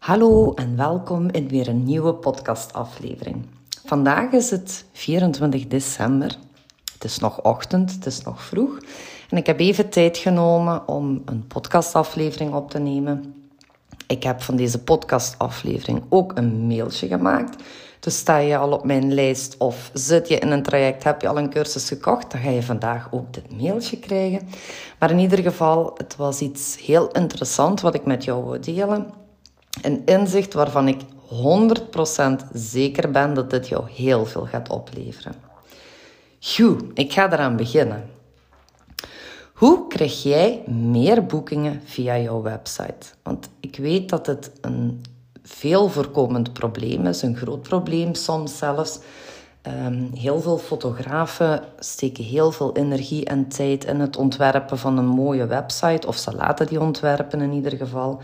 Hallo en welkom in weer een nieuwe podcastaflevering. Vandaag is het 24 december. Het is nog ochtend, het is nog vroeg. En ik heb even tijd genomen om een podcastaflevering op te nemen. Ik heb van deze podcastaflevering ook een mailtje gemaakt. Dus sta je al op mijn lijst of zit je in een traject, heb je al een cursus gekocht, dan ga je vandaag ook dit mailtje krijgen. Maar in ieder geval, het was iets heel interessants wat ik met jou wil delen. Een inzicht waarvan ik 100% zeker ben dat dit jou heel veel gaat opleveren. Goed, ik ga eraan beginnen. Hoe krijg jij meer boekingen via jouw website? Want ik weet dat het een veel voorkomend probleem is, een groot probleem soms zelfs. Um, heel veel fotografen steken heel veel energie en tijd in het ontwerpen van een mooie website, of ze laten die ontwerpen in ieder geval.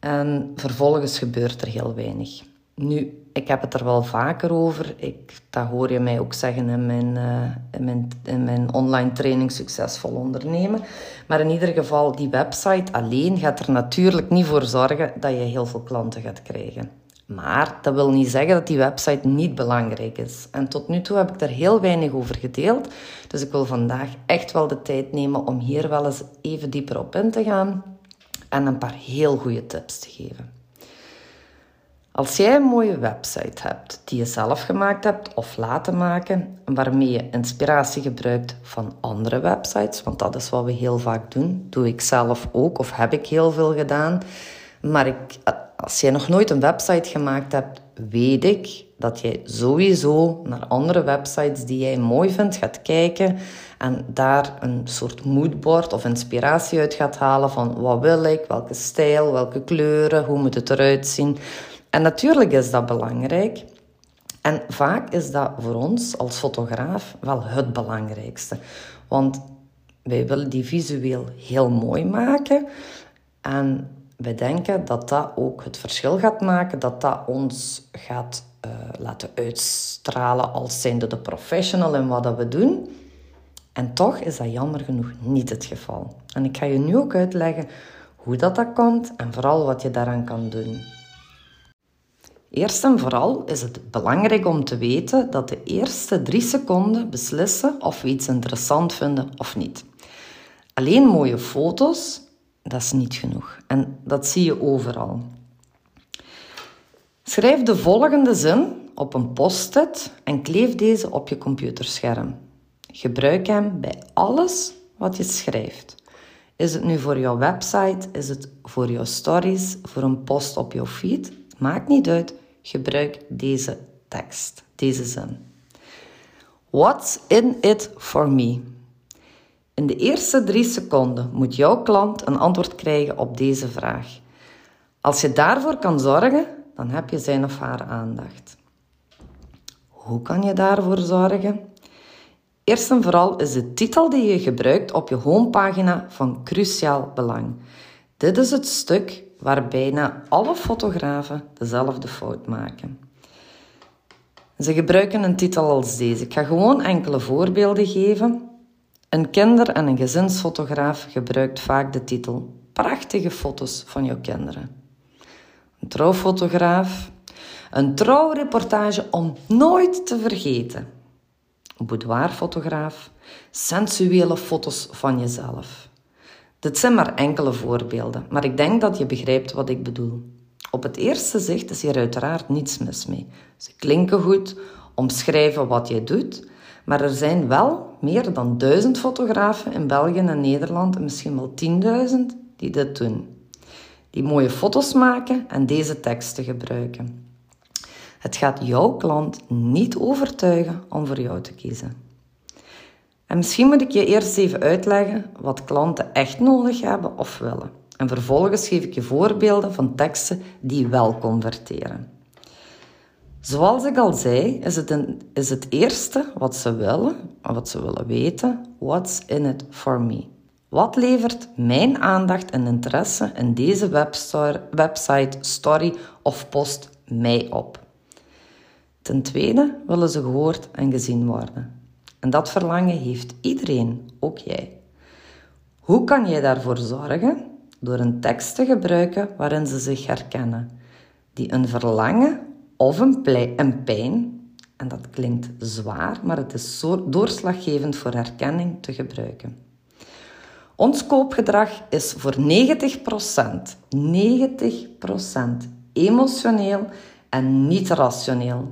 En vervolgens gebeurt er heel weinig. Nu, ik heb het er wel vaker over. Ik, dat hoor je mij ook zeggen in mijn, uh, in mijn, in mijn online training Succesvol Ondernemen. Maar in ieder geval, die website alleen gaat er natuurlijk niet voor zorgen dat je heel veel klanten gaat krijgen. Maar dat wil niet zeggen dat die website niet belangrijk is. En tot nu toe heb ik daar heel weinig over gedeeld. Dus ik wil vandaag echt wel de tijd nemen om hier wel eens even dieper op in te gaan en een paar heel goede tips te geven. Als jij een mooie website hebt die je zelf gemaakt hebt of laten maken, waarmee je inspiratie gebruikt van andere websites, want dat is wat we heel vaak doen, doe ik zelf ook of heb ik heel veel gedaan. Maar ik, als jij nog nooit een website gemaakt hebt, weet ik dat jij sowieso naar andere websites die jij mooi vindt gaat kijken en daar een soort moodboard of inspiratie uit gaat halen van wat wil ik, welke stijl, welke kleuren, hoe moet het eruit zien. En natuurlijk is dat belangrijk. En vaak is dat voor ons als fotograaf wel het belangrijkste. Want wij willen die visueel heel mooi maken. En wij denken dat dat ook het verschil gaat maken, dat dat ons gaat uh, laten uitstralen als zijnde de professional in wat dat we doen. En toch is dat jammer genoeg niet het geval. En ik ga je nu ook uitleggen hoe dat, dat komt en vooral wat je daaraan kan doen. Eerst en vooral is het belangrijk om te weten dat de eerste drie seconden beslissen of we iets interessant vinden of niet. Alleen mooie foto's, dat is niet genoeg. En dat zie je overal. Schrijf de volgende zin op een post-it en kleef deze op je computerscherm. Gebruik hem bij alles wat je schrijft. Is het nu voor jouw website? Is het voor jouw stories? Voor een post op jouw feed? Maakt niet uit. Gebruik deze tekst, deze zin. What's in it for me? In de eerste drie seconden moet jouw klant een antwoord krijgen op deze vraag. Als je daarvoor kan zorgen, dan heb je zijn of haar aandacht. Hoe kan je daarvoor zorgen? Eerst en vooral is de titel die je gebruikt op je homepagina van cruciaal belang. Dit is het stuk waar bijna alle fotografen dezelfde fout maken. Ze gebruiken een titel als deze. Ik ga gewoon enkele voorbeelden geven. Een kinder- en een gezinsfotograaf gebruikt vaak de titel Prachtige foto's van jouw kinderen. Een trouwfotograaf. Een trouwreportage om nooit te vergeten. Boudoirfotograaf. Sensuele foto's van jezelf. Dit zijn maar enkele voorbeelden, maar ik denk dat je begrijpt wat ik bedoel. Op het eerste zicht is hier uiteraard niets mis mee. Ze klinken goed, omschrijven wat je doet, maar er zijn wel meer dan duizend fotografen in België en Nederland, en misschien wel tienduizend, die dit doen. Die mooie foto's maken en deze teksten gebruiken. Het gaat jouw klant niet overtuigen om voor jou te kiezen. En misschien moet ik je eerst even uitleggen wat klanten echt nodig hebben of willen. En vervolgens geef ik je voorbeelden van teksten die wel converteren. Zoals ik al zei, is het, een, is het eerste wat ze willen, wat ze willen weten, what's in it for me? Wat levert mijn aandacht en interesse in deze website, story of post mij op? Ten tweede willen ze gehoord en gezien worden. En dat verlangen heeft iedereen, ook jij. Hoe kan jij daarvoor zorgen? door een tekst te gebruiken waarin ze zich herkennen, die een verlangen of een, een pijn, en dat klinkt zwaar, maar het is zo doorslaggevend voor herkenning te gebruiken. Ons koopgedrag is voor 90%, 90% emotioneel en niet rationeel.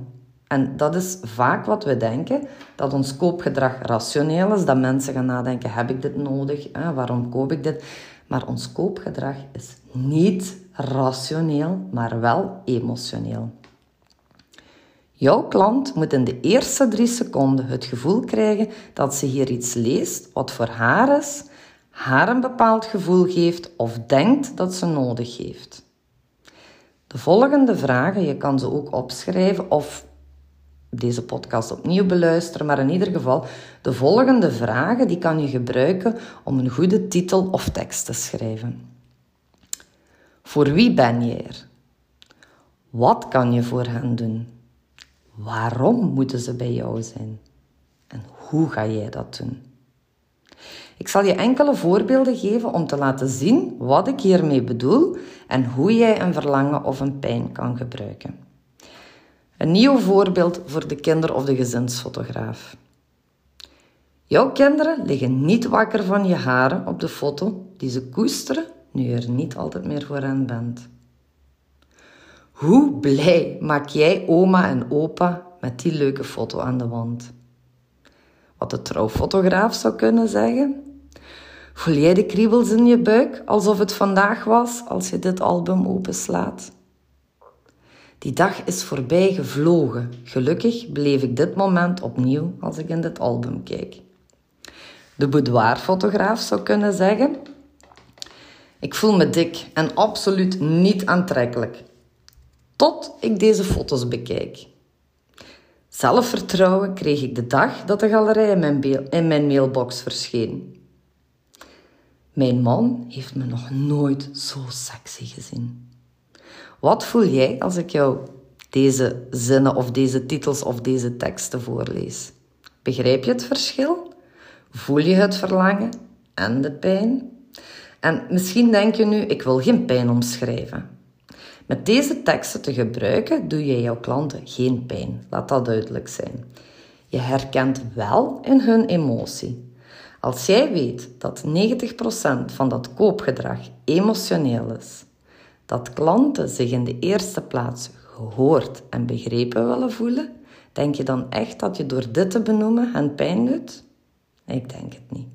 En dat is vaak wat we denken, dat ons koopgedrag rationeel is, dat mensen gaan nadenken, heb ik dit nodig, waarom koop ik dit? Maar ons koopgedrag is niet rationeel, maar wel emotioneel. Jouw klant moet in de eerste drie seconden het gevoel krijgen dat ze hier iets leest wat voor haar is, haar een bepaald gevoel geeft of denkt dat ze nodig heeft. De volgende vragen, je kan ze ook opschrijven of deze podcast opnieuw beluisteren, maar in ieder geval, de volgende vragen die kan je gebruiken om een goede titel of tekst te schrijven. Voor wie ben je er? Wat kan je voor hen doen? Waarom moeten ze bij jou zijn? En hoe ga jij dat doen? Ik zal je enkele voorbeelden geven om te laten zien wat ik hiermee bedoel en hoe jij een verlangen of een pijn kan gebruiken. Een nieuw voorbeeld voor de kinder- of de gezinsfotograaf. Jouw kinderen liggen niet wakker van je haren op de foto die ze koesteren nu je er niet altijd meer voor hen bent. Hoe blij maak jij oma en opa met die leuke foto aan de wand? Wat de trouwfotograaf zou kunnen zeggen? Voel jij de kriebels in je buik alsof het vandaag was als je dit album openslaat? Die dag is voorbij gevlogen. Gelukkig beleef ik dit moment opnieuw als ik in dit album kijk. De boudoirfotograaf zou kunnen zeggen: Ik voel me dik en absoluut niet aantrekkelijk. Tot ik deze foto's bekijk. Zelfvertrouwen kreeg ik de dag dat de galerij in mijn, in mijn mailbox verscheen. Mijn man heeft me nog nooit zo sexy gezien. Wat voel jij als ik jou deze zinnen of deze titels of deze teksten voorlees? Begrijp je het verschil? Voel je het verlangen en de pijn? En misschien denk je nu, ik wil geen pijn omschrijven. Met deze teksten te gebruiken doe je jouw klanten geen pijn. Laat dat duidelijk zijn. Je herkent wel in hun emotie. Als jij weet dat 90% van dat koopgedrag emotioneel is, dat klanten zich in de eerste plaats gehoord en begrepen willen voelen, denk je dan echt dat je door dit te benoemen hen pijn doet? Ik denk het niet.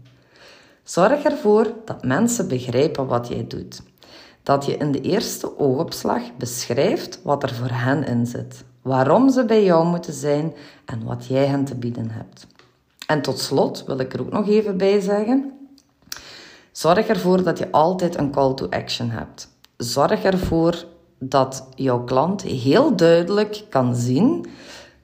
Zorg ervoor dat mensen begrijpen wat jij doet. Dat je in de eerste oogopslag beschrijft wat er voor hen in zit, waarom ze bij jou moeten zijn en wat jij hen te bieden hebt. En tot slot wil ik er ook nog even bij zeggen: zorg ervoor dat je altijd een call to action hebt zorg ervoor dat jouw klant heel duidelijk kan zien,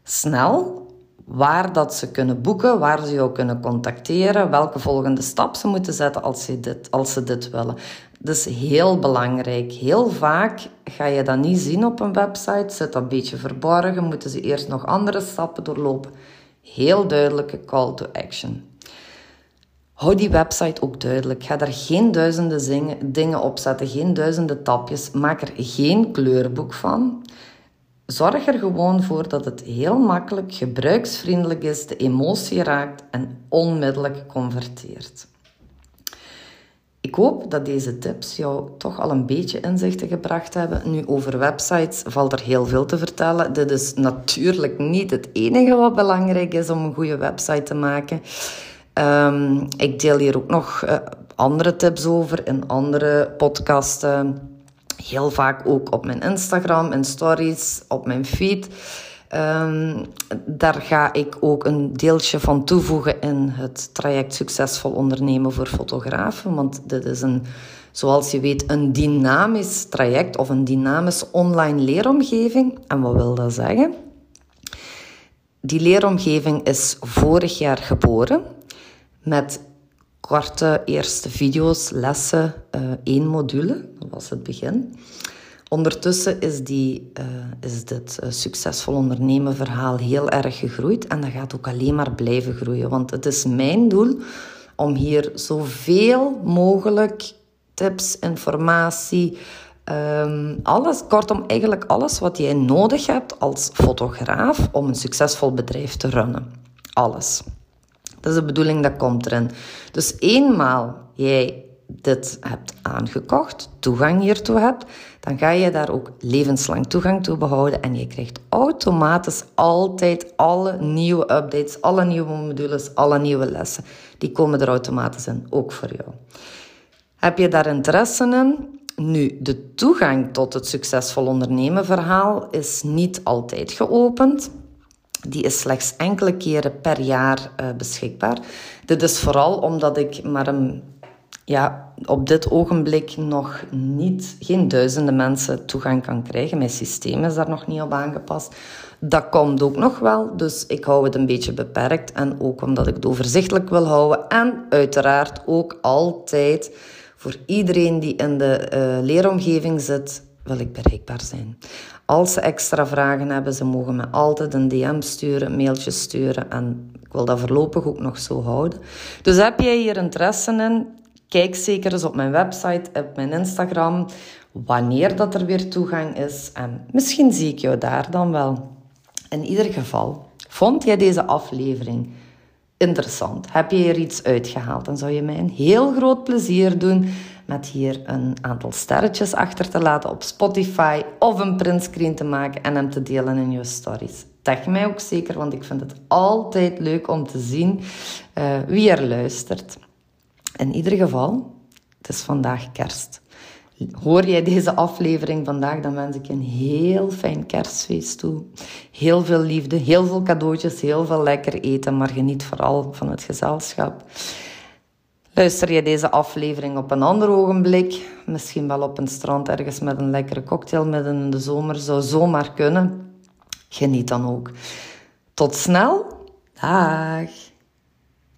snel, waar dat ze kunnen boeken, waar ze jou kunnen contacteren, welke volgende stap ze moeten zetten als ze dit, als ze dit willen. Dat is heel belangrijk. Heel vaak ga je dat niet zien op een website, zit dat een beetje verborgen, moeten ze eerst nog andere stappen doorlopen. Heel duidelijke call to action. Hou die website ook duidelijk. Ga daar geen duizenden dingen op zetten, geen duizenden tapjes. Maak er geen kleurboek van. Zorg er gewoon voor dat het heel makkelijk, gebruiksvriendelijk is, de emotie raakt en onmiddellijk converteert. Ik hoop dat deze tips jou toch al een beetje inzichten gebracht hebben. Nu, over websites valt er heel veel te vertellen. Dit is natuurlijk niet het enige wat belangrijk is om een goede website te maken. Um, ik deel hier ook nog uh, andere tips over in andere podcasten. Heel vaak ook op mijn Instagram, in stories, op mijn feed. Um, daar ga ik ook een deeltje van toevoegen in het traject Succesvol Ondernemen voor Fotografen. Want dit is een, zoals je weet, een dynamisch traject of een dynamische online leeromgeving. En wat wil dat zeggen? Die leeromgeving is vorig jaar geboren met korte eerste video's, lessen, uh, één module. Dat was het begin. Ondertussen is, die, uh, is dit uh, succesvol ondernemen verhaal heel erg gegroeid en dat gaat ook alleen maar blijven groeien. Want het is mijn doel om hier zoveel mogelijk tips, informatie, ehm, alles. Kortom, eigenlijk alles wat jij nodig hebt als fotograaf om een succesvol bedrijf te runnen. Alles. Dat is de bedoeling, dat komt erin. Dus eenmaal jij dit hebt aangekocht, toegang hiertoe hebt, dan ga je daar ook levenslang toegang toe behouden en je krijgt automatisch altijd alle nieuwe updates, alle nieuwe modules, alle nieuwe lessen. Die komen er automatisch in, ook voor jou. Heb je daar interesse in? Nu, de toegang tot het succesvol ondernemen verhaal is niet altijd geopend. Die is slechts enkele keren per jaar uh, beschikbaar. Dit is vooral omdat ik maar een ja, op dit ogenblik nog niet, geen duizenden mensen toegang kan krijgen. Mijn systeem is daar nog niet op aangepast. Dat komt ook nog wel, dus ik hou het een beetje beperkt. En ook omdat ik het overzichtelijk wil houden. En uiteraard ook altijd voor iedereen die in de uh, leeromgeving zit, wil ik bereikbaar zijn. Als ze extra vragen hebben, ze mogen me altijd een DM sturen, een mailtje sturen. En ik wil dat voorlopig ook nog zo houden. Dus heb jij hier interesse in? Kijk zeker eens op mijn website, op mijn Instagram, wanneer dat er weer toegang is. En misschien zie ik jou daar dan wel. In ieder geval, vond jij deze aflevering interessant? Heb je er iets uitgehaald? Dan zou je mij een heel groot plezier doen met hier een aantal sterretjes achter te laten op Spotify of een printscreen te maken en hem te delen in je stories. Tag mij ook zeker, want ik vind het altijd leuk om te zien uh, wie er luistert. In ieder geval, het is vandaag kerst. Hoor jij deze aflevering vandaag, dan wens ik je een heel fijn kerstfeest toe. Heel veel liefde, heel veel cadeautjes, heel veel lekker eten, maar geniet vooral van het gezelschap. Luister je deze aflevering op een ander ogenblik, misschien wel op een strand ergens met een lekkere cocktail midden in de zomer, zou zomaar kunnen. Geniet dan ook. Tot snel. Dag.